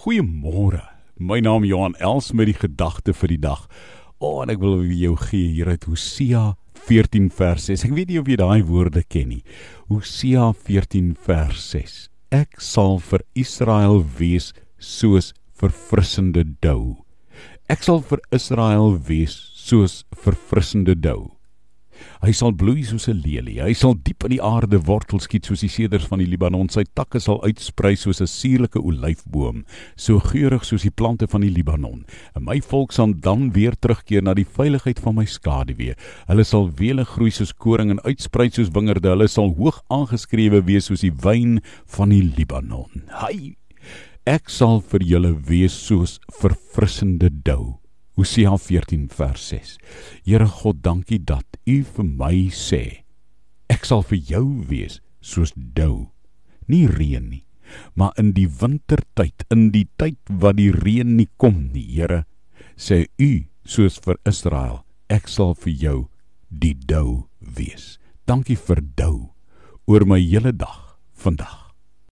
Goeiemôre. My naam Johan Els met die gedagte vir die dag. O, oh, en ek wil vir jou gee hier uit Hosea 14 vers 6. Ek weet nie of jy daai woorde ken nie. Hosea 14 vers 6. Ek sal vir Israel wees soos verfrissende dou. Ek sal vir Israel wees soos verfrissende dou. Hy sal bloei soos 'n lelie. Hy sal diep in die aarde wortels skiet soos die seders van die Libanon. Sy takke sal uitsprei soos 'n suurlike olyfboom, so geurig soos die plante van die Libanon. En my volk sal dan weer terugkeer na die veiligheid van my skaduwee. Hulle sal wele groei soos koring en uitsprei soos wingerde. Hulle sal hoog aangeskrewe wees soos die wyn van die Libanon. Hy Ek sal vir julle wees soos verfrissende dou. Hosea 14 vers 6. Here God, dankie dat U vir my sê ek sal vir jou wees soos dou. Nie reën nie, maar in die wintertyd, in die tyd wat die reën nie kom nie, Here, sê U soos vir Israel, ek sal vir jou die dou wees. Dankie vir dou oor my hele dag vandag.